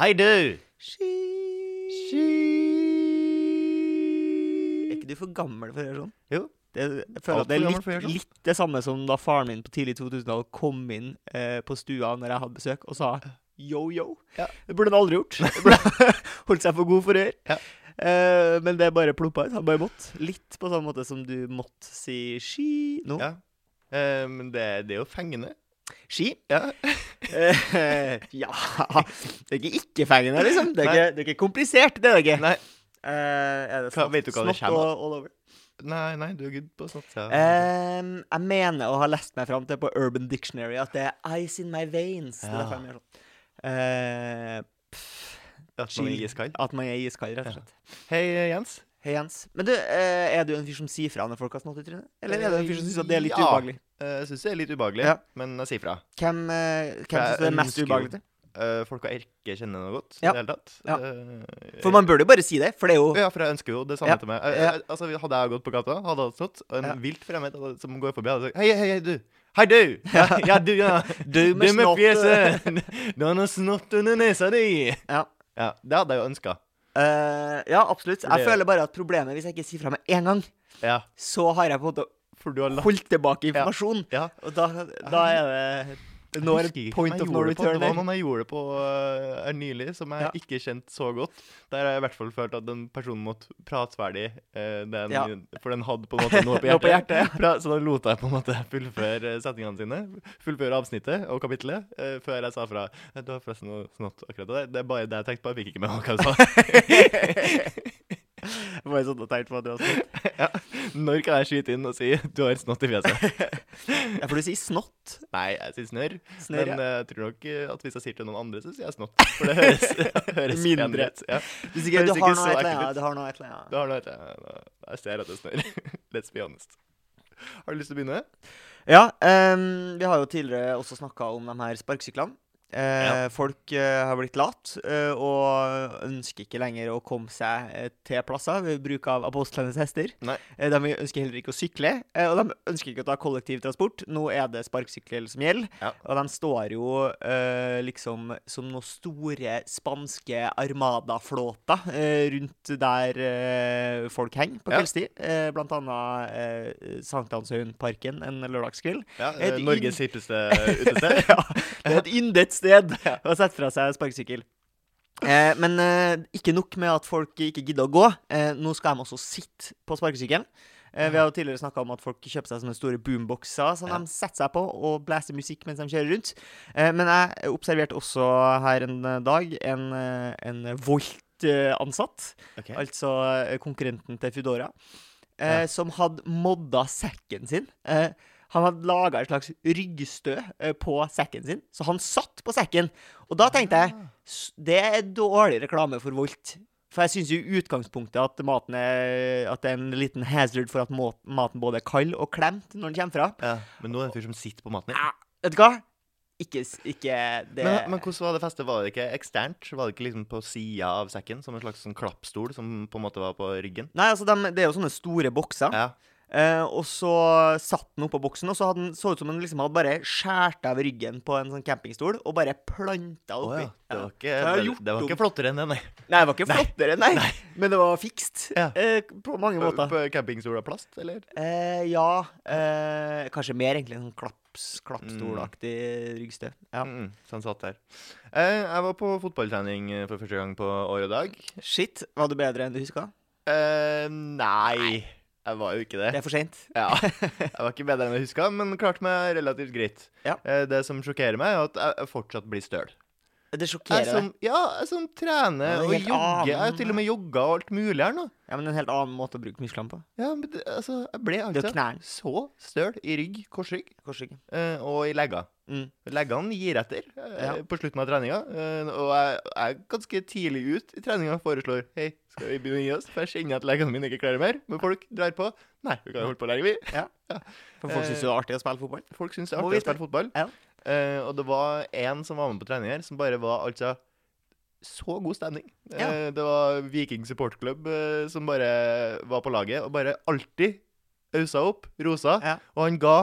Hei, du! Ski. Ski. Er ikke du for gammel for å gjøre sånn? Jo. Det, jeg føler at det er litt, å gjøre sånn. litt det samme som da faren min på tidlig 2000-tall kom inn eh, på stua når jeg hadde besøk, og sa yo-yo. Ja. Det burde han aldri gjort. Burde Holdt seg for god for ør. Ja. Eh, men det bare ploppa ut. Han bare måtte. Litt på samme måte som du måtte si ski nå. Ja. Eh, men det, det er jo fengende. Ski? Ja. Ja Det er ikke ikke-fengende, liksom. Det er ikke, det er ikke komplisert, det er det ikke. Nei, Uh, er det Hva- vet du hva det kommer all, all over? nei, nei, du er good på sånt. Ja. Um, jeg mener å ha lest meg fram til på Urban Dictionary at det er 'ice in my veins'. Det er derfor jeg mener sånn. Uh, At man er iskald. At man er iskald, rett og slett. Hei, Jens. Hei, Jens. Men du, eh, er du en fyr som sier fra når folk har snott i trynet? Eller er du en fyr som syns det er litt Ja. ubehagelig? Eh, Jeg syns det er litt ubehagelig, Ja. men jeg sier fra. Hvem, eh, hvem syns du det er mest ubehagelig til? Uh, folk jeg ikke kjenner noe godt Ja. i det hele tatt. Ja. Eh, For man bør jo bare si det, for det er jo Ja, for jeg ønsker jo det samme Ja. til meg. Eh, eh, altså, hadde jeg gått på gata, hadde jeg stått, og en vilt fremmed som går forbi, hadde sagt Hei, hei, hei, du! Hei, du! Ja, du, ja. Du med Du med snott, fjeset! Du har noe snott under nesa di! Ja. Ja, det hadde jeg jo ønska. Eh, ja, absolutt. Jeg føler bare at problemet hvis jeg ikke sier fra med en gang, Ja, så har jeg på en måte holdt tilbake informasjon. Ja. Og da, da er det Det er Jeg et husker ikke point of no det return Det var noen jeg gjorde det på uh, nylig, som jeg Ja. ikke kjente så godt. Der har jeg i hvert fall følt at den personen måtte prate ferdig, uh, den, Ja. for den hadde på en måte noe på hjertet. på hjertet, ja. Så da lot jeg på en måte fullføre eh, setningene sine, fullføre avsnittet og kapittelet, uh, før jeg sa fra «Eh, Du har forresten noe snott akkurat det. Det er bare det jeg tenkte på, jeg fikk ikke med hva du sa. Sånn og tenkt på at du har snott. ja. Når kan jeg skyte inn og si 'du har snott i fjeset'? Ja, for du sier snott. Nei, jeg sier snørr. Snør, Men ja. eh, jeg tror nok eh, at hvis jeg sier til noen andre, så sier jeg snott. For det høres, høres Mindre. ut. Ja. Du, sier, du har noe et eller annet. Du har noe et eller annet. Du har noe etter. Jeg ser at det snør. Let's be honest. Har du lyst til å begynne? Ja, Um, vi har jo tidligere også snakka om de her sparkesyklene. Eh, Ja. Folk eh, har blitt late eh, og ønsker ikke lenger å komme seg til plasser ved bruk av apostlenes hester. Nei. De ønsker heller ikke å sykle, eh, og de ønsker ikke å ta kollektivtransport. Nå er det sparkesykkel som gjelder, Ja. og de står jo eh, liksom som noen store spanske armadaflåter eh, rundt der folk henger på Ja. kveldstid. Eh, blant annet eh, Sankthanshaugenparken en lørdagskveld. Ja, Norges hippeste utested. ja, det er et yndet sted og sette fra seg sparkesykkel. Eh, men eh, ikke nok med at folk ikke gidder å gå. Eh, nå skal de også sitte på sparkesykkelen. Eh, vi har jo tidligere snakka om at folk kjøper seg sånne store boomboxer som Ja. de setter seg på og blæser musikk mens de kjører rundt. Eh, men jeg observerte også her en dag en, eh, en Volt-ansatt, okay. altså konkurrenten til Foodora, eh, Ja. som hadde modda sekken sin. Eh, han hadde laga et slags ryggstø eh, på sekken sin, så han satt på sekken. Og da tenkte jeg Ah. det er dårlig reklame for Volt. For jeg syns i utgangspunktet at maten er At det er en liten hazard for at maten både er kald og klemt når den kommer fra. Ja, men nå er det en fyr som sitter på maten din. Ja, vet du hva? Ikke, ikke det Men, men hvordan var det festet? Var det ikke eksternt? Var det ikke liksom på sida av sekken? Som en slags sånn klappstol som på en måte var på ryggen? Nei, altså, de, det er jo sånne store bokser. Ja. Eh, og så satt den oppå boksen, og så hadde den så ut som den liksom hadde bare skåret av ryggen på en sånn campingstol og bare planta oppi. Oh, ja. Det var ikke, ja. det, det var ikke flottere enn det, nei. Nei, det var ikke flottere, nei. Men det var fikst. Ja. Eh, på mange måter. På campingstol av plast, eller? Eh, ja. Eh, kanskje mer egentlig en sånn klaps, klappstolaktig ryggsted Ja. Mm, så han satt der. Eh, jeg var på fotballtrening eh, for første gang på år og dag. Shit, var du bedre enn du huska? Eh, nei, jeg var jo ikke det. Det er for seint. Ja, Jeg var ikke bedre enn jeg huska, men klarte meg relativt greit. Ja. Eh, det som sjokkerer meg, er at jeg fortsatt blir støl. Det Jeg sjokkerer som, deg. ja, jeg som trener Ja, er og jogger. Jeg har til og med jogga og alt mulig her nå. Ja, men en helt annen måte å bruke musklene på. Ja, men det, altså, Jeg ble Det altså så støl i rygg, korsrygg, korsrygg. eh, og i legger. Mm. Leggene gir etter eh, Ja. på slutten av treninga. Eh, og jeg, jeg er ganske tidlig ut i treninga og foreslår Hei, skal vi begynne å gi oss? For jeg kjenner at leggene mine ikke klarer mer. Men folk drar på. Nei, vi kan jo holde på lenge, vi. For folk syns jo det er artig å spille fotball. Folk syns det er artig å spille fotball. Ja. Eh, og det var en som var med på trening her, som bare var altså så god stemning. Ja. Uh, det var Viking supportklubb uh, som bare var på laget, og bare alltid ausa opp, rosa. Ja. Og han ga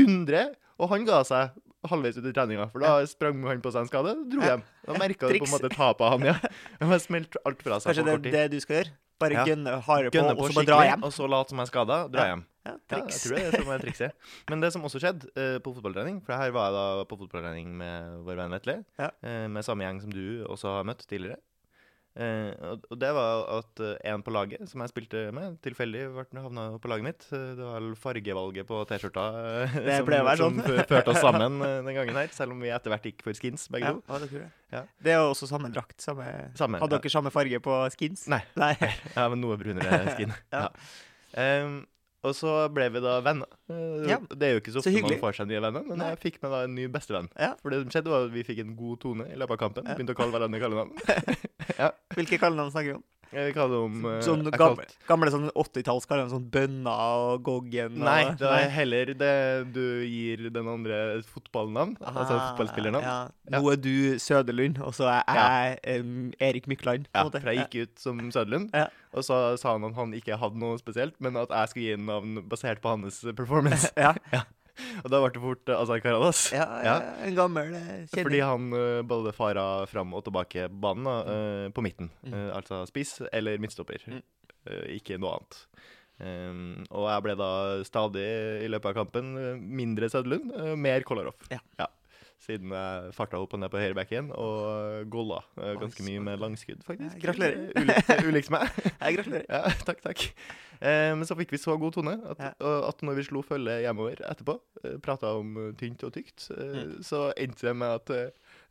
100, og han ga seg halvveis ut i treninga, for da sprang han på seg en skade og dro Ja. hjem. Da merka du på en måte tapet han, ja. Han smelte alt fra seg Kanskje på det kort er det du skal gjøre? Bare Ja. gønne hardere på, Gønne og så bare dra hjem? og så late som jeg er skada, dra Ja. hjem. Ja, triks. Ja, jeg tror det er det som er trikset. Men det som også skjedde uh, på fotballtrening For her var jeg da på fotballtrening med vår venn Vetle. Ja. Uh, med samme gjeng som du også har møtt tidligere. Uh, og, det var at en på laget som jeg spilte med, tilfeldig havna på laget mitt. Det var fargevalget på T-skjorta som, som sånn. førte oss sammen den gangen her. Selv om vi etter hvert gikk for skins, begge Ja, to. ja, det tror jeg. Ja. Det er jo også samme drakt. Samme, Samme, Hadde ja. dere samme farge på skins? Nei. Nei. Ja, men noe brunere skin. Ja. ja. Og så ble vi da venner. Eh, Ja. Det er jo ikke så ofte så man får seg nye venner, men Nei. jeg fikk meg da en ny bestevenn. Ja. For det som skjedde, var at vi fikk en god tone i løpet av kampen. Ja. Begynte å kalle hverandre kallenavn. Hvilke kallenavn snakker vi om? Jeg kaller om eh, Sånn gamle, gamle sånn 80-talls kallenavn, sånn Bønna og Goggen og Nei, det er heller det du gir den andre et fotballnavn. altså Ah, fotballspillernavn. Ja. Ja. Nå er du Søderlund, og så er jeg em, Erik Mykland. måte. for jeg gikk ut som Søderlund, Ja. og så sa han at han ikke hadde noe spesielt, men at jeg skulle gi en navn basert på hans performance. Ja, og da ble det fort uh, Azar Karadas. ja, ja, en gammel kjenning. Fordi han eh, både fara fram og tilbake banen, da, mm. på midten. Mm. Eh, altså spiss eller midtstopper. Mm. Eh, ikke noe annet. Um, og jeg ble da stadig i løpet av kampen eh, mindre Sødlund, eh, mer Kolarov. Ja. Siden jeg farta opp og ned på høyrebacken og golla eh, ganske mye med langskudd, faktisk. Gratulerer. Ulikt, meg. Jeg gratulerer. Ja, takk, takk. Eh, men så fikk vi så god tone at, at når vi slo følge hjemover etterpå, eh, prata om tynt og tykt, Mm. så endte det med at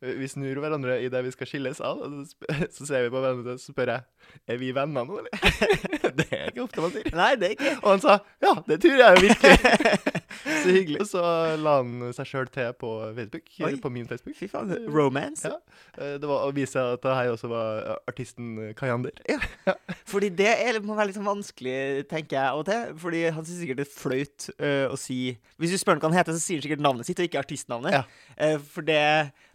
vi snur hverandre idet vi skal skilles av. Så, ser vi på hverandre og spør jeg er vi venner nå, eller? det er ikke ofte man sier. Nei, det er ikke Og han sa ja, det tror jeg jo virkelig. så hyggelig. og så la han seg sjøl til på Facebook, Oi. på min Facebook. Fy faen. Romance. Ja. Eh, Det var å vise at det her også var eh, artisten Kayander. Ja. Fordi det er, må være litt sånn vanskelig, tenker jeg av og til. Fordi han syns sikkert det er flaut øh, å si Hvis du spør han hva han heter, så sier han sikkert navnet sitt, og ikke artistnavnet. Ja. Uh, for det,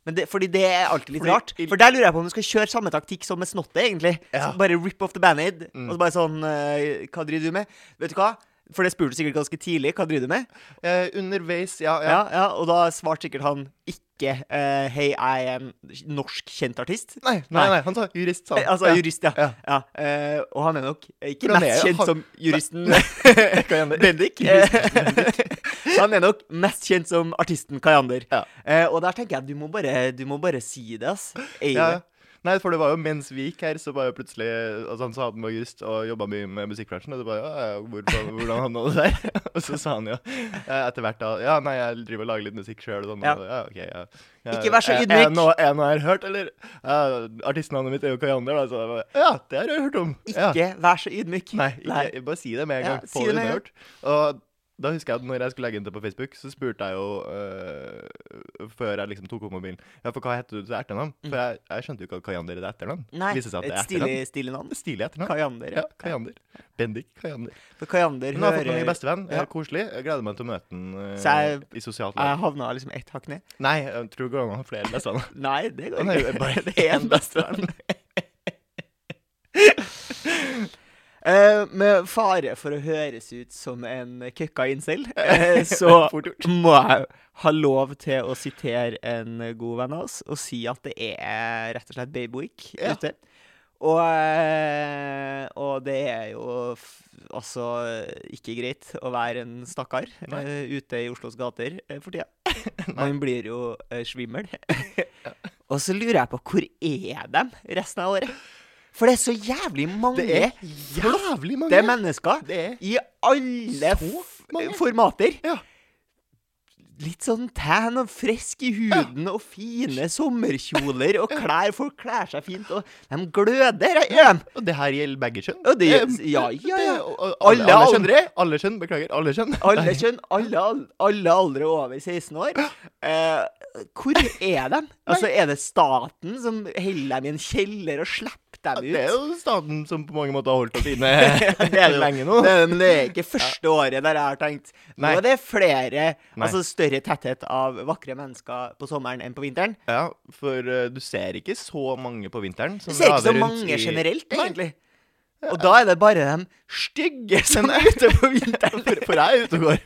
men det, fordi det er alltid litt Fordi- rart. For der lurer jeg på om du skal kjøre samme taktikk som med Snottet, egentlig. Ja. Bare rip off the band-aid, Mm. og så bare sånn uh, Hva driver du med? Vet du hva? For det spurte du sikkert ganske tidlig. Hva driver du med? Eh, underveis, ja. ja. Ja, ja, Og da svarte sikkert han ikke eh, Hei, jeg er en norsk kjent artist. Nei, nei, nei, han sa jurist, sa han. Altså Ja. jurist, ja. Ja. ja. eh, og han er nok ikke For er mest kjent han- som juristen. Bendik. Han er nok mest kjent som artisten Kayander. Eh, og der tenker jeg du må bare, du må bare si det, ass. Det. Nei, for det var jo mens vi gikk her, så var jo plutselig Altså, han sa at han var jurist og jobba mye med musikkbransjen, og så bare ja, hvordan, hvordan havna det der? og så sa han jo etter hvert da Ja, nei, jeg driver og lager litt musikk sjøl, og sånn. Ja. Ja, ok, ja. ja. Ikke vær så ydmyk. Er noe, jeg har hørt, eller? Ja, artistnavnet mitt er jo Kajander, da, så jeg bare Ja, det har jeg hørt om. Ja. Ikke vær så ydmyk. Nei, ikke, bare si det med en gang. Ja, si det det med en gang. Og da husker jeg at når jeg skulle legge inn det på Facebook, så spurte jeg jo øh, Før jeg liksom tok opp mobilen Ja, for hva heter du til etternavn? For jeg, jeg skjønte jo ikke at Kayander er etternavn. Mm. Nei, Viser seg at det et er stilig, etternavn. stilig navn. Stilig etternavn. Kayander. Ja, Kayander. Bendik Kayander. For Kayander Men nå har jeg fått meg ny bestevenn. Ja. Ja. Koselig. Jeg gleder meg til å møte han øh, jeg- i sosialt Jeg lag. havna liksom ett hakk ned. Nei, jeg tror det går an å ha flere bestevenner. Nei, det går Han er jo ikke. bare én bestevenn. Eh, med fare for å høres ut som en køkka incel, eh, så må jeg ha lov til å sitere en god venn av oss og si at det er rett og slett Babyweek Ja. ute. Og, eh, og det er jo altså ikke greit å være en stakkar Nei. ute i Oslos gater for tida. Man blir jo uh, svimmel. og så lurer jeg på hvor er de resten av året? For det er så jævlig mange Det er jævlig mange. er mennesker Det er i alle formater. Ja. Litt sånn tan og frisk i huden og fine sommerkjoler og klær. Folk kler seg fint, og de gløder. Ja. Og det her gjelder begge kjønn. Det, ja, ja, ja. Alle alle kjønn. Alle kjønn. Beklager. Alle kjønn. Alle kjønn, alle, alle aldre over 16 år. Eh, hvor er de? Altså, er det staten som holder dem i en kjeller og slipper dem ut? Det er jo staten som på mange måter har holdt oss inne det er lenge nå. Det, men det er ikke første året der jeg har tenkt Nå er det flere, Nei. altså større tetthet av vakre mennesker på sommeren enn på vinteren. Ja, for uh, du ser ikke så mange på vinteren. Du ser ikke så mange generelt, egentlig. Og da er det bare de stygge som er ute på vinteren. For, for jeg er ute og går.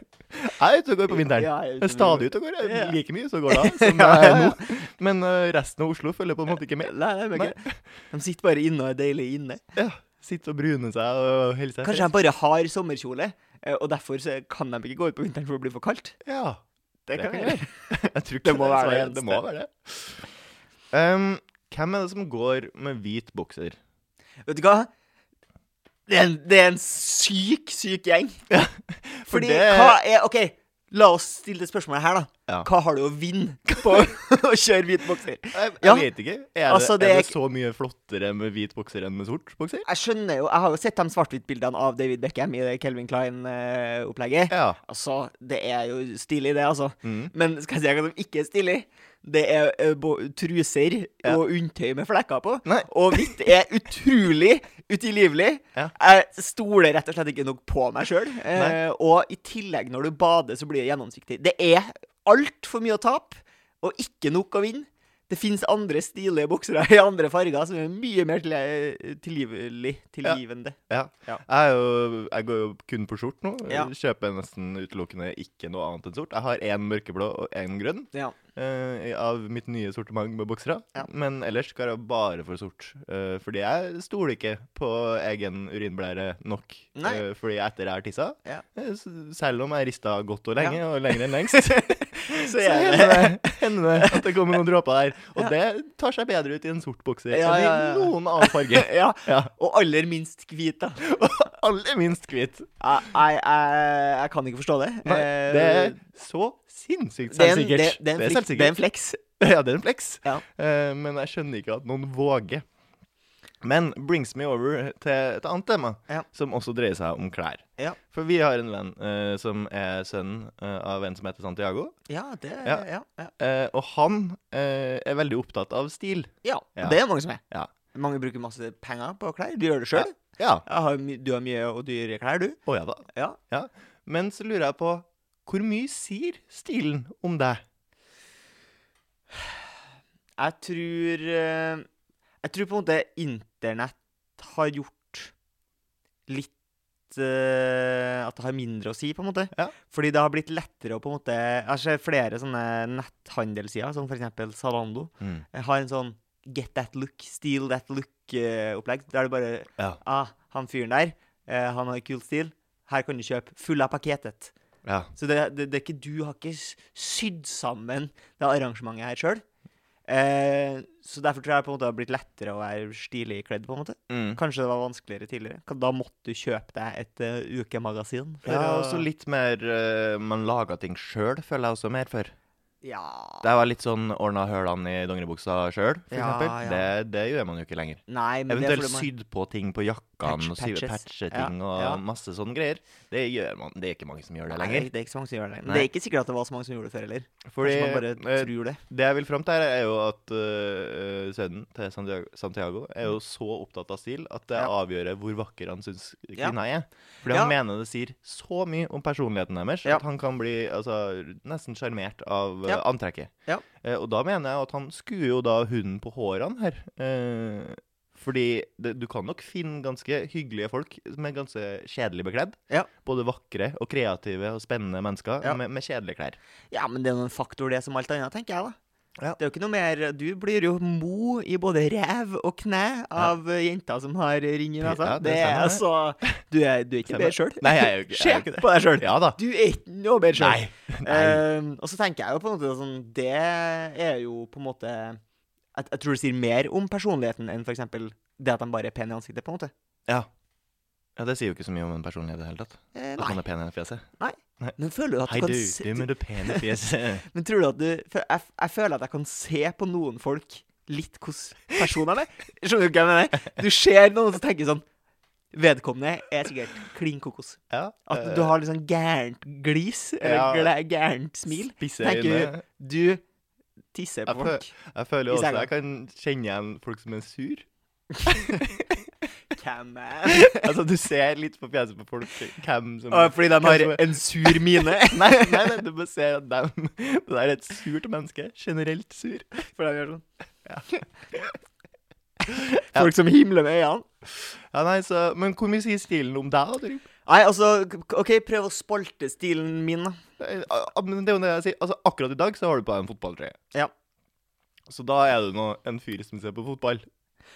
Jeg er ute og går på vinteren. Ja, jeg er Jeg stadig ute og går. Ja. Like mye så går da som jeg er nå. Men øh, resten av Oslo følger på en måte ikke med. Nei, nei, men ikke. De sitter bare inne og er deilig inne. Ja, Sitter og bruner seg og holder seg Kanskje de bare har sommerkjole, eh, og derfor så kan de ikke gå ut på vinteren for det blir for kaldt. Ja, Det kan de gjøre. jeg tror ikke Det må være det. Det må være det. Um, hvem er det som går med hvit bokser? Vet du hva? Det er en, det er en syk, syk gjeng. for Fordi det- hva er OK, la oss stille det spørsmålet her, da. Ja. Hva har du å vinne på å kjøre hvit bokser? Jeg, jeg Ja. vet ikke. Er, Altså, det, er det så mye flottere med hvit bokser enn med sort bokser? Jeg skjønner jo Jeg har jo sett de svart-hvitt-bildene av David Beckham i det Kelvin Klein-opplegget. Ja. Altså, det er jo stilig, det, altså. Mm. Men skal jeg si hva som ikke er stilig? Det er uh, truser Ja. og undertøy med flekker på. Nei. Og hvitt er utrolig utilgivelig. Ja. Jeg stoler rett og slett ikke nok på meg sjøl. Eh, og i tillegg, når du bader, så blir det gjennomsiktig. Det er altfor mye å tape, og ikke nok å vinne. Det fins andre stilige boksere i andre farger som er mye mer til- tilgivelig, tilgivende. Ja. Ja. Jeg, er jo, jeg går jo kun på skjort nå. Ja. Kjøper nesten utelukkende ikke noe annet enn sort. Jeg har én mørkeblå og én grønn Ja. Eh, av mitt nye sortiment med boksere. Ja. Men ellers går jeg bare for sort. Uh, fordi jeg stoler ikke på egen urinblære nok. Eh, fordi etter jeg har tissa, Ja. selv om jeg rista godt og lenge, Ja. og lenger enn lengst, Så så er hender det det, hender det at det kommer noen dråper der. Og det tar seg bedre ut i en sort bokser enn i noen annen farge. ja. ja. Og aller minst hvit, da. Aller minst hvit. Jeg, jeg, kan ikke forstå det. Nei, Eh, det er så sinnssykt er selvsikkert. det, det er en, det er en flex. Ja, det er en flex. Ja. Uh, men jeg skjønner ikke at noen våger. Men brings me over til et annet tema, Ja. som også dreier seg om klær. Ja. For vi har en venn uh, som er sønnen uh, av en som heter Santiago. Ja, det Ja. Ja. ja, Eh, og han eh, er veldig opptatt av stil. ja. Ja. Det er mange som er. Ja. Mange bruker masse penger på klær. Du gjør det sjøl. Ja. Du har mye og dyre klær, du. Å ja da. Ja. Men så lurer jeg på hvor mye sier stilen om deg? Jeg tror eh, Jeg tror på en måte internett har gjort litt eh, At det har mindre å si, på en måte. Ja. Fordi det har blitt lettere å på en måte Jeg ser flere sånne netthandelssider, som f.eks. Zalando. Jeg har en sånn Get that look, steal that look-opplegg. der det bare Ja. Ah, han fyren der, eh, han har kul stil. Her kan du kjøpe full av pakketet. ja. Så det, det, det er ikke du har ikke sydd sammen det arrangementet her sjøl. Eh, så derfor tror jeg på en måte det har blitt lettere å være stilig kledd. på en måte Mm. Kanskje det var vanskeligere tidligere. Da måtte du kjøpe deg et uh, ukemagasin. for Ja, og så litt mer uh, Man lager ting sjøl, føler jeg også mer før. Ja Det var litt sånn ordna hølene i dongeribuksa sjøl, for Ja, ja. Det, det gjør man jo ikke lenger. Nei, men Eventuelt man sydd på ting på jakkene Patch- og sydd ting Ja, og masse sånne greier. Det gjør man. Det er ikke mange som gjør det lenger. Nei, det er ikke så mange som gjør det. lenger. Nei. det er ikke sikkert at det var så mange som gjorde det før heller. Fordi Kanskje man bare eh, tror det. det jeg vil fram til her, er jo at uh, sønnen til Santiago, Santiago er jo så opptatt av stil at det avgjør hvor vakker han syns kvinna er. Fordi han mener det sier så mye om personligheten deres at han kan bli altså, nesten sjarmert av øh, Ja. antrekket. Ja. Eh, og da mener jeg at han skuer jo da hunden på hårene her. Eh, fordi det, du kan nok finne ganske hyggelige folk som er ganske kjedelig bekledd. Ja. Både vakre og kreative og spennende mennesker med, med kjedelige klær. Ja, men det er jo en faktor, det som alt annet, tenker jeg, da. Ja. Det er jo ikke noe mer Du blir jo mo i både ræv og kne av ja. jenter som har ring i nesa. Ja, det det er så altså Du er, du er ikke bedre sjøl. Nei, jeg er jo ikke, jeg er ikke det. på deg sjøl. Ja da. Du er ikke noe bedre sjøl. Ehm, og så tenker jeg jo på en måte sånn Det er jo på en måte Jeg, jeg tror det sier mer om personligheten enn f.eks. det at de bare er pene i ansiktet, på en måte. ja. Ja, det sier jo ikke så mye om en personlighet i det hele tatt. Eh, At nei. man er pen i fjeset. Men føler du at Hei, du du, kan se du med det pene fjeset. Men tror du at du jeg, jeg føler at jeg kan se på noen folk litt hvordan personene er. Skjønner du hva jeg mener? Du ser noen som tenker sånn Vedkommende er sikkert klin kokos. ja. At eh, du har litt sånn gærent glis, eller Ja. gærent smil. spisse øyne. Du tisser på Jeg folk. Jeg føler også jeg kan kjenne igjen folk som er sur. Hvem er altså, du ser litt på fjeset på folk hvem som Å, Fordi de har er- en sur mine. Nei, nei, nei, du bare ser at dem Det der er et surt menneske. Generelt sur. For de gjør sånn. Ja. Folk som himler med øynene. Ja, nei, så, Men hvor mye sier stilen om deg, da, Trym? Nei, altså OK, prøv å spalte stilen min, da. Ah, Men det er jo det jeg sier. Altså, akkurat i dag så har du på deg en fotballtrøye. Ja. Så da er du nå en fyr som ser på fotball.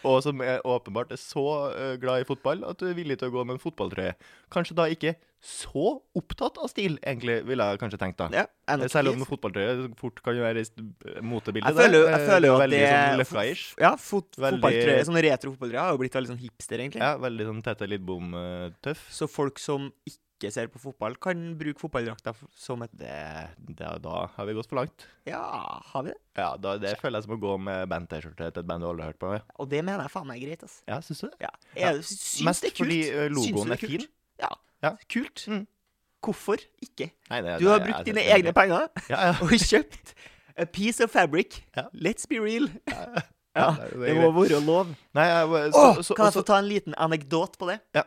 Og som er åpenbart er så eh, glad i fotball at du er villig til å gå med en fotballtrøye. Kanskje da ikke så opptatt av stil, egentlig, ville jeg kanskje tenkt da. Ja, er Selv om fotballtrøye fort kan jo være i motebildet. Jeg føler, jeg Eh, føler jo at veldig det sånn. Ja, fot, Veldig- fotballtrøye, sånne retro fotballtrøyer har jo blitt veldig sånn hipster, egentlig. Ja, veldig sånn Tete Lidbom-tøff. Så folk som ikke ser på fotball, kan bruke fotballdrakta som et Det, det, er- da har vi gått for langt. Ja, har vi det? Ja, da, Det føler jeg som å gå med band-T-skjorte til et band du aldri har hørt på. Ja, Og det mener jeg faen meg er greit, ass. ja syns du det? Ja. Jeg syns Mest det er kult. fordi logoen det er fin. Ja. Ja. Kult. Mm. Hvorfor ikke? Nei, det, Du har brukt dine egne penger Ja, ja. og kjøpt a piece of fabric. Ja. Let's be real. ja, det er må være lov. Nei, jeg, Åh, så, så, kan jeg så, få ta en liten anekdot på det? Ja.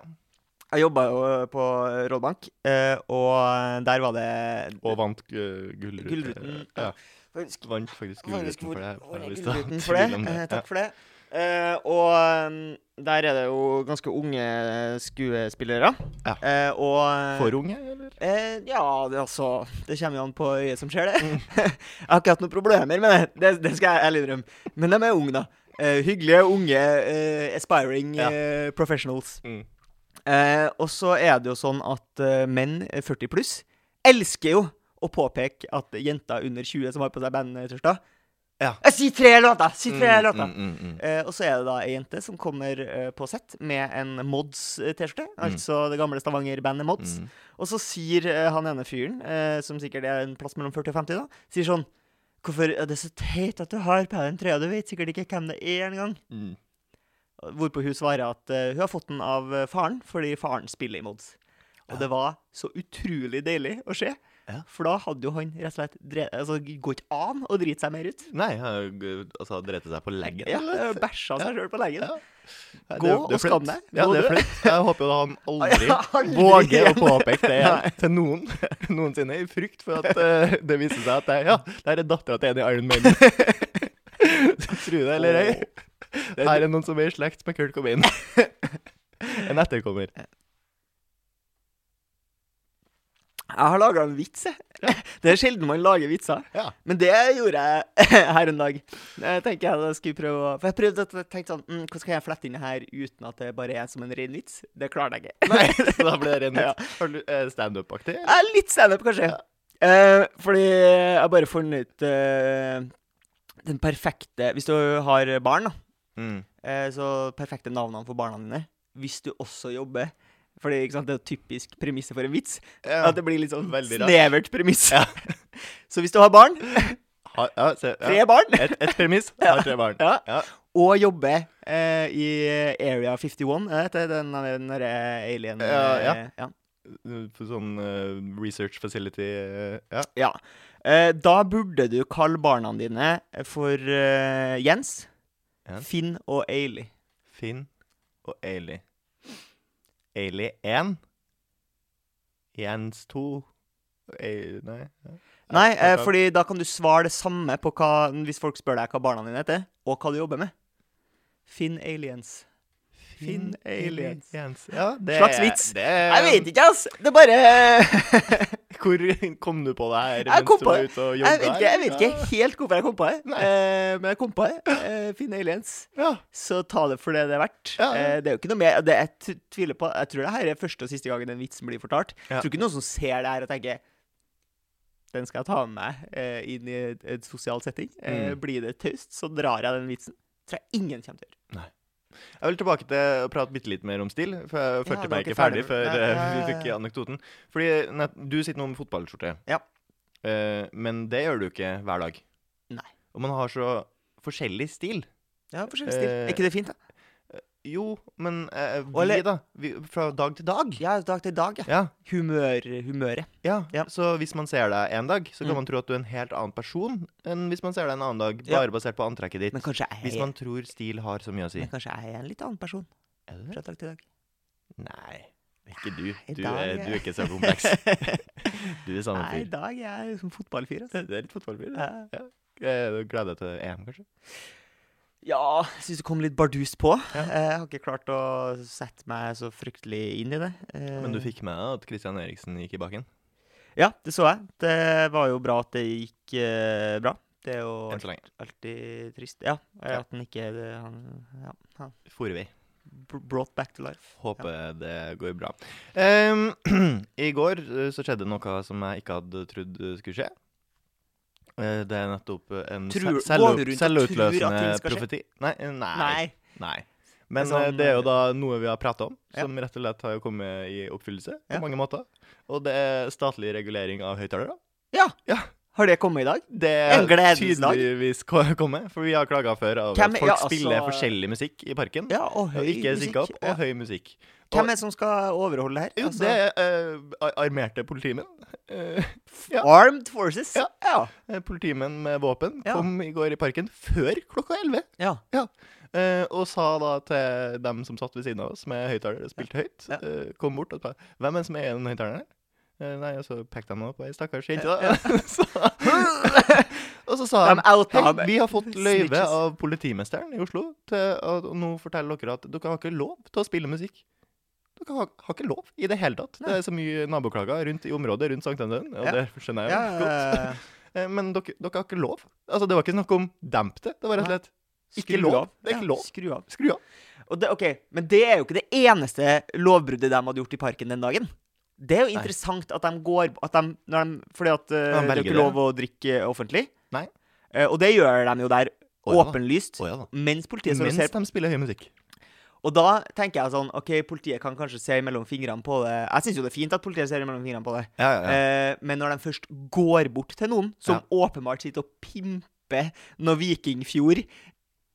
Jeg jobba jo på Rådbank, eh, og der var det Og vant gullruten. Gullruten. Ja. Faktisk Vant faktisk gullruten for det. hvor- er Gullruten for det. Eh, takk for det. Uh, og der er det jo ganske unge skuespillere. Ja. Uh, og For unge, eller? Uh, ja, det, altså Det kommer jo an på øyet som ser det. jeg har ikke hatt noen problemer med det. Det, det skal jeg ærlig innrømme. Men de er unge, da. Eh, hyggelige, unge, eh, aspiring Ja. eh, professionals. Mm. Eh, og så er det jo sånn at eh, menn eh, 40 pluss elsker jo å påpeke at jenter under 20 som har på seg bandtørster Ja. Eh, si tre låter! Si tre Mm, låter! mm, mm, mm. Eh, og så er det da ei jente som kommer eh, på sett med en Mods-T-skjorte. Altså det gamle Stavanger-bandet Mods. Mm. Og så sier eh, han ene fyren, eh, som sikkert er en plass mellom 40 og 50, da, sier sånn Hvorfor er det så teit at du har på deg den trøya? Du vet sikkert ikke hvem det er engang. Mm. Hvorpå hun svarer at uh, hun har fått den av eh, faren, fordi faren spiller i Mods. Og det var så utrolig deilig å se. Ja. For da hadde jo han rett og slett drevet, altså, ikke an å drite seg mer ut. Nei, han altså, dreit seg på leggen? Ja? Bæsja seg sjøl på leggen. Ja. Gå og skam deg. Ja, det er flott. Jeg håper jo han aldri Ja, aldri våger å påpeke det Nei. til noen noensinne, i frykt for at uh, det viser seg at det, ja, det er dattera til en i Iron Maiden. Tro det eller ei. Det- Her er noen som er i slekt med Kurt Cobain. En etterkommer. Jeg har laga en vits, jeg. Det er sjelden man lager vitser. Ja. Men det gjorde jeg her en dag. Jeg tenker jeg da skulle prøve å For jeg prøvde å tenke sånn mm, Hvordan kan jeg flette inn det her uten at det bare er som en ren vits? Det klarte jeg ikke. Nei, så da ble det ren Ja. vits. Du eh, standup-aktig? Ja, litt standup, kanskje. Eh, fordi jeg bare funnet ut eh, den perfekte Hvis du har barn, da, Mm. eh, så perfekte navnene for barna dine. Hvis du også jobber Fordi sant, det er jo typisk premisset for en vits. Ja. At det blir litt sånn Veldig snevert premiss. Ja. så hvis du har barn, Ha, ja, se, tre barn, Et, et premiss, har tre barn. Ja. Ja. og jobber eh, i Area 51, er det den den derre alien... Ja, eh. Sånn uh, research facility eh, Ja. Ja. Eh, da burde du kalle barna dine for uh, Jens, Jens. Finn og Ailey. Finn og Ailey. Ailey 1. Jens 2. Ailey, nei ja. Nei, eh, fordi da kan du svare det samme på hva, hvis folk spør deg hva barna dine heter, og hva du jobber med. Finn aliens. Finn aliens. Ja, det Slags vits. Det Jeg vet ikke, ass! Det er bare Hvor kom du på det her Jeg mens kom du på var det. ute og jeg vet, ikke, jeg vet ikke helt hvorfor jeg kom på det, eh, men jeg kom på det. Eh, aliens. Ja. Så ta det for det det er verdt. Ja, ja. Eh, det er jo ikke noe mer det Jeg tviler på Jeg tror det her er første og siste gangen den vitsen blir fortalt. Jeg tror ikke noen som ser det her og tenker Den skal jeg ta med meg eh, inn i et, sosialt setting. Mm. Blir det taust, så drar jeg den vitsen. Tror jeg ingen kommer til å gjøre. Jeg vil tilbake til å prate bitte litt mer om stil, for jeg følte ja, meg ikke ferdig ferdig. før Ja, eh, ja, vi fikk anekdoten. Fordi nei, du sitter nå med fotballskjorte, Ja. Uh, men det gjør du ikke hver dag. Nei. Og man har så forskjellig stil. Ja, forskjellig stil. Uh, Er ikke det fint, da? Jo, men eh, vi, Eller- da? Vi, fra dag til dag? Ja, dag til dag, ja. Ja. Humør, humøret. ja. Ja. Så hvis man ser deg en dag, så kan Mm. man tro at du er en helt annen person enn hvis man ser deg en annen dag, Ja. bare basert på antrekket ditt. Men kanskje jeg, Hvis man tror stil har så mye å si. men kanskje jeg er en litt annen person Er du det? fra dag til dag. Nei, ikke du. i Du dag er, er- du er ikke så kompleks. Du er samme Nei, i fyr. dag er jeg som fotballfyr. Altså. Det er litt fotballfyr. Ja. Ja. Eh, gleder deg til EM, kanskje? Ja, jeg syns det kom litt bardust på. Ja. Eh, Jeg har ikke klart å sette meg så fryktelig inn i det. Eh, Men du fikk med deg at Christian Eriksen gikk i baken? Ja, det så jeg. Det var jo bra at det gikk eh, bra. Det er jo Enn så lenge. alltid trist. Ja, Ja. at han ikke det, han, ja, han Forvei. vi. Brought back to life. Håper det går bra. Um, I går så skjedde noe som jeg ikke hadde trodd skulle skje. Eh, det er nettopp en Tror- tror at selvutløsende profeti. Nei, eh, nei. Nei. nei. Men Det er eh, sånn, det er jo eh, da noe vi har prata om, Ja. som rett og slett har jo kommet i oppfyllelse på Ja. mange måter. Og det er statlig regulering av høyttalere. Ja. Ja. Har det kommet i dag? Det En er gledens dag. tydeligvis kommet, for vi har klaga før av Hvem at er- folk ja, altså- spiller forskjellig musikk i parken. Ja, og høy og ikke musikk. opp, Ja. og høy musikk. Hvem er det som skal overholde det her? Jo, Altså, det er uh, armerte politimenn. Uh, ja. Armed Forces? Ja. ja. eh, politimenn med våpen Ja. kom i går i parken før klokka 11. ja. eh, og sa da til dem som satt ved siden av oss med høyttaler og spilte høyt, Ja. kom bort og sa 'Hvem er det som er den høyttaleren nei, og så pekte de på ei stakkars jente, da. Ja. Så- og så sa De outa vi har fått løyve av politimesteren i Oslo til og nå forteller dere at dere har ikke lov til å spille musikk. Dere har, har ikke lov i det hele tatt. Det er så mye naboklager rundt i området rundt Sankthanshaugen, og Ja. det skjønner jeg jo godt. ja, ja. Eh, Men dere, dere har ikke lov. Altså, det var ikke snakk om demp det. Det var rett og slett ikke lov. av. Det er ikke lov. Skru av. Skru av. Og det, ok, Men det er jo ikke det eneste lovbruddet de hadde gjort i parken den dagen. Det er jo Nei. interessant at de går at de, når de, Fordi at uh, De det er ikke lov å drikke offentlig. Nei. Uh, og det gjør de jo der oh, ja åpenlyst. oh, ja. Mens politiet står og ser Mens de spiller høy musikk. Og da tenker jeg sånn OK, politiet kan kanskje se mellom fingrene på det. Jeg syns jo det er fint at politiet ser mellom fingrene på det. Ja, ja, ja. Eh, men når de først går bort til noen som åpenbart sitter og pimper noe Vikingfjord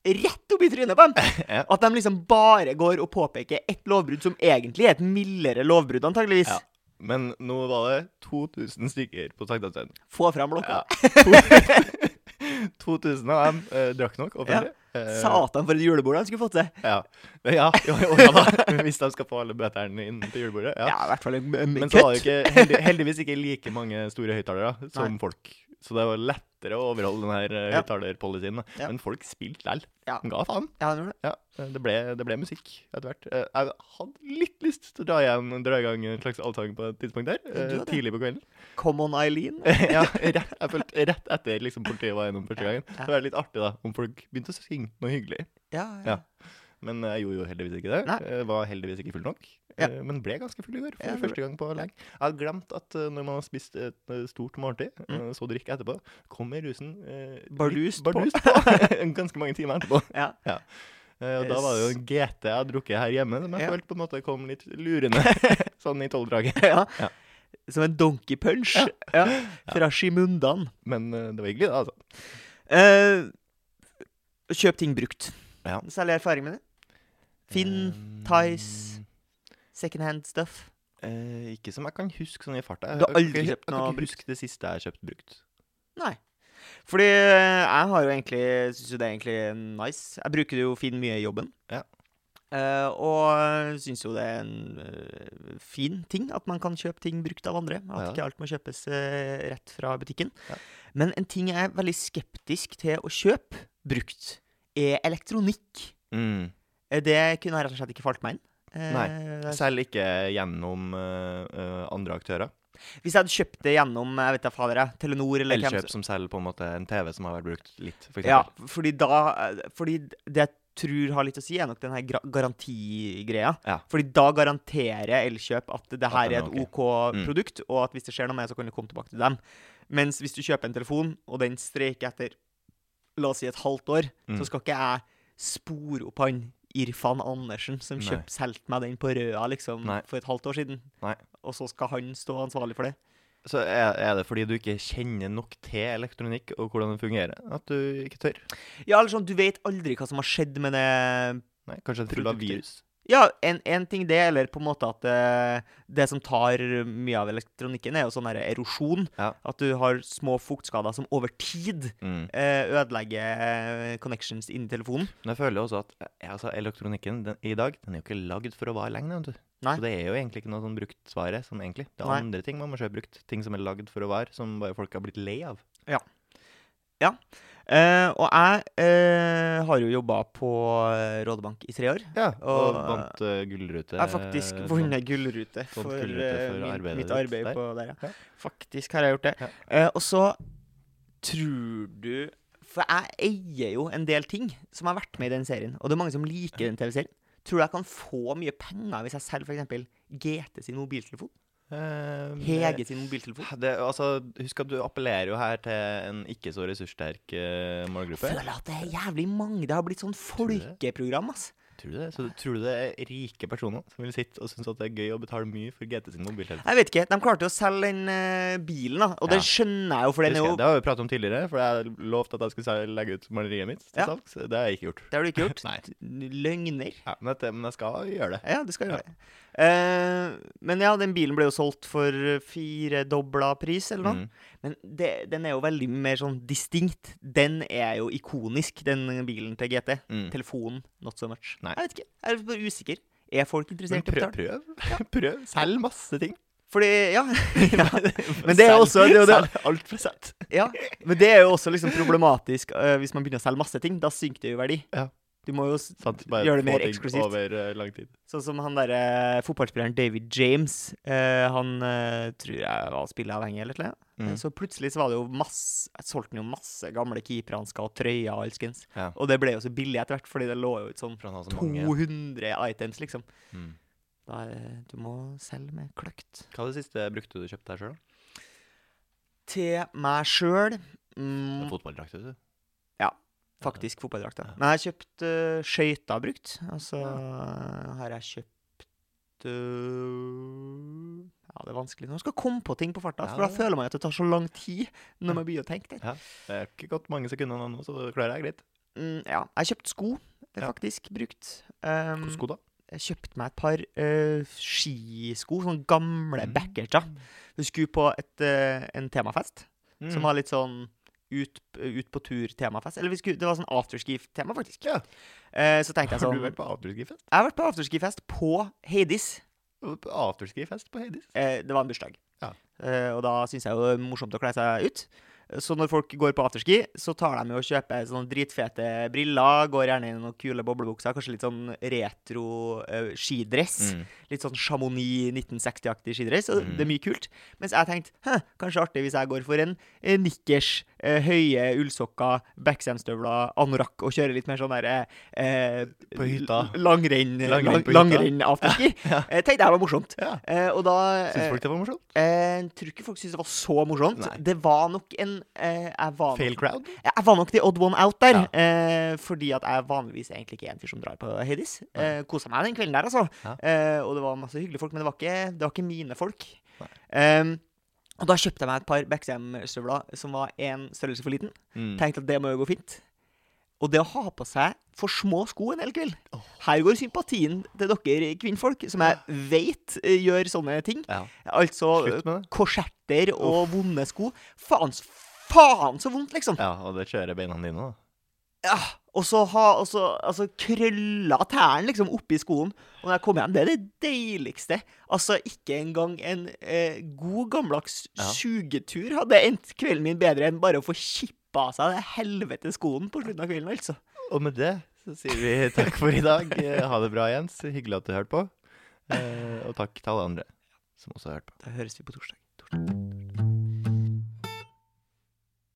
rett opp i trynet på dem Ja. At de liksom bare går og påpeker et lovbrudd som egentlig er et mildere lovbrudd, antageligvis. Ja. Men nå var det 2000 stykker på Sankthanshaugen. Få fram blokka. Ja. 2000 av dem eh, drakk nok offentlig. Eh, Satan, for et julebord de skulle fått seg! Ja. ja, jo, jo, ja da. Hvis de skal få alle bøtene inn til julebordet. Ja, Ja. i hvert fall en, en Men så var det ikke, heldig, heldigvis ikke like mange store høyttalere som Nei. folk. Så det var lettere å overholde den her eh, Ja. høyttalerpolicyen. Ja. Men folk spilte likevel. Ja. De ga faen. Ja, det, det. Ja, eh, det ble, det ble musikk etter hvert. Eh, Jeg hadde litt lyst til å dra, igjen, dra i gang en slags allsang på et tidspunkt der. Tidlig på kvelden. Come on, Eileen. ja, rett, jeg følte rett etter liksom, politiet var gjennom første gangen. Ja. Det var litt artig da, om folk begynte å synge noe hyggelig. Ja, Ja. Men jeg gjorde jo heldigvis ikke det. Nei. Var heldigvis ikke full nok. Ja. Eh, Men ble ganske full i går, for Ja, første gang på lenge. Jeg hadde glemt at eh, når man har spist et eh, stort måltid, Mm. eh, så drikke etterpå, kommer rusen eh, Bardust bardust på. på. ganske mange timer etterpå. Ja. ja. og da var det jo en GT jeg hadde drukket her hjemme, som jeg Ja. følte på en måte kom litt lurende. sånn i tolvdraget. ja. Ja. Som en donkey punch. Ja. Fra Shimundan. Men eh, det var hyggelig, da, altså. Eh, kjøp ting brukt. Ja. Særlig erfaring med det. Finn, Tice, second hand stuff. Eh, ikke som jeg kan huske sånn i farta. Du har aldri kjøpt noe Jeg kan brukt? ikke huske det siste jeg har kjøpt brukt. Nei. Fordi eh, jeg har jo egentlig Syns jo det er egentlig nice. Jeg bruker jo Finn mye i jobben. Ja. Uh, og syns jo det er en uh, fin ting at man kan kjøpe ting brukt av andre. At Ja. ikke alt må kjøpes uh, rett fra butikken. Ja. Men en ting jeg er veldig skeptisk til å kjøpe brukt, er elektronikk. Mm. Eh, Det kunne jeg rett og slett ikke falt meg inn. Eh, Nei. Selv ikke gjennom eh, andre aktører. Hvis jeg hadde kjøpt det gjennom jeg vet ikke, fader Telenor eller Elkjøp som selger på en måte en TV som har vært brukt litt, for Ja, fordi da Fordi det jeg tror har litt å si, er nok den her garantigreia. Ja. Fordi da garanterer Elkjøp at det her at er et ok. OK Mm. produkt, og at hvis det skjer noe med det, så kan du komme tilbake til dem. Mens hvis du kjøper en telefon, og den streiker etter la oss si et halvt år, Mm. så skal ikke jeg spore opp han Irfan Andersen som kjøpte kjøpt solgte meg den på Røa liksom Nei. for et halvt år siden. Nei. Og så skal han stå ansvarlig for det. Så er, er det fordi du ikke kjenner nok til elektronikk og hvordan det fungerer, at du ikke tør? Ja, eller sånn, du vet aldri hva som har skjedd med det Nei, Kanskje det er fullt av virus? Ja, en, en ting det, eller på en måte at det, det som tar mye av elektronikken, er jo sånn her erosjon. Ja. At du har små fuktskader som over tid Mm. eh, ødelegger eh, connections inni telefonen. Men jeg føler også at eh, altså, elektronikken den, i dag den er jo ikke lagd for å vare lenge. vet du. Nei. Så det er jo egentlig ikke noe sånn bruktsvare. som egentlig. Det er Nei. andre ting man må kjøpe brukt. Ting som er lagd for å vare, som bare folk har blitt lei av. Eh, og jeg eh, har jo jobba på eh, Rådebank i tre år. Ja, og, Og- vant uh, gullrute. Jeg har faktisk eh, vunnet gullrute for, gullrute for min, arbeidet mitt arbeid der. på der. Ja. Faktisk har jeg gjort det. Ja. Eh, og så tror du For jeg eier jo en del ting som har vært med i den serien, og det er mange som liker den TV-serien. Tror du jeg kan få mye penger hvis jeg selger f.eks. GT sin mobiltelefon? Eh, Hege sin mobiltelefon? det, altså, husk at du appellerer jo her til en ikke så ressurssterk uh, målgruppe. Føler at det er jævlig mange. Det har blitt sånn folkeprogram, ass. Tror du det? Så tror du det er rike personer som vil sitte og synes at det er gøy å betale mye for GT sin mobiltelefon? Jeg vet ikke. De klarte jo å selge den uh, bilen, da. Og det skjønner jeg jo, for den er jo det har vi pratet om tidligere, for jeg lovte at jeg skulle legge ut maleriet mitt til Ja. salgs. Det har jeg ikke gjort. Det har du ikke gjort. Løgner. Ja, men jeg skal gjøre det. Ja, du skal gjøre det. Eh, men ja, den bilen ble jo solgt for firedobla pris, eller noe. Mm. Men det, den er jo veldig mer sånn distinkt. Den er jo ikonisk, den bilen til GT. Mm. Telefonen, not so much. Nei. Jeg vet ikke. Jeg er bare usikker. Er folk interessert i å betale? Prøv. prøv. Selg masse ting. Fordi, ja. Men det er også det, det, alt for sett. ja. Men det er jo også liksom problematisk uh, hvis man begynner å selge masse ting. Da synker det jo verdi. Ja. Du må jo Sant? Gjøre det mer eksklusivt. Over uh. Sånn som han derre fotballspilleren David James. Uh, han tror jeg var spilleavhengig eller noe. Mm. Så plutselig så var det jo masse solgte han jo masse gamle keeperhansker og trøyer og alskens. Ja. Og det ble jo så billig etter hvert, fordi det lå jo ut sånn For han mange. ja. 200 items, liksom. Mm. Da, du må selge med kløkt. Hva var det siste brukte du kjøpte deg sjøl? Til meg sjøl mm, Fotballdrakt, vet du. Faktisk fotballdrakta. Men jeg har kjøpt uh, skøyter brukt. Altså har jeg kjøpt uh, Ja, det er vanskelig Nå skal komme på ting på farta. For da føler man at det tar så lang tid når man begynner å tenke det. Ja. Det er ikke gått mange sekunder nå, så det klarer jeg greit. Mm, ja, jeg har kjøpt sko. Det er Ja. faktisk brukt. Um, sko, da? jeg kjøpte meg et par uh, skisko, sånne gamle Mm. backerser. Vi skulle på et, uh, en temafest Mm. som var litt sånn ut, ut på tur-temafest. Eller vi skulle, det var sånn afterski-tema, faktisk. Ja. Eh, så tenkte jeg Har sånn du vært på afterski-fest? Jeg har vært på afterski-fest på Heidis. Afterski-fest på Heidis? Eh, det var en bursdag. Ja. Eh, og da syns jeg jo det er morsomt å kle seg ut. Så når folk går på afterski, så tar de jo og kjøper sånne dritfete briller. Går gjerne i noen kule boblebukser. Kanskje litt sånn retro uh, skidress. Mm. Litt sånn Chamonix 1960-aktig skidress. Og Mm. det er mye kult. Mens jeg tenkte Hæ, kanskje artig hvis jeg går for en eh, nikkers, eh, høye ullsokker, backsamstøvler, anorakk og kjører litt mer sånn derre eh, På hytta. Langrenn Langrenn lang, på hytta. Langrenn-afterski. Ja. eh, tenkte jeg var morsomt. Ja. Eh, og da Syns eh, folk det var morsomt? eh, tror ikke folk syntes det var så morsomt. Nei. Det var nok en eh, jeg, var Fail nok, crowd? jeg var nok the odd one out der. Ja. Eh, fordi at jeg vanligvis egentlig ikke er en fyr som drar på Heidis. Eh, Kosa meg den kvelden der, altså. Ja. Eh, og det var masse hyggelige folk, men det var ikke, det var ikke mine folk. Nei. Og da kjøpte jeg meg et par Beckham-støvler som var én størrelse for liten. Mm. Tenkte at det må jo gå fint. Og det å ha på seg for små sko en hel kveld Her går sympatien til dere kvinnfolk, som jeg vet eh, gjør sånne ting. Ja. Altså korsetter og vonde sko. Faen, faen så vondt, liksom. Ja, og det kjører beina dine, da. Ja, og så ha og så, altså, krølla tærne liksom oppi skoen. Og når jeg kom hjem, det er det deiligste. Altså, ikke engang en eh, god, gammeldags Ja. sugetur hadde endt kvelden min bedre enn bare å få kippa av seg det helvete skoen på slutten av kvelden, altså. Og med det så sier vi takk for i dag. Eh, Ha det bra, Jens. Hyggelig at du hørte på. Eh, og takk til alle andre som også har hørt på. Da høres vi på torsdag. torsdag.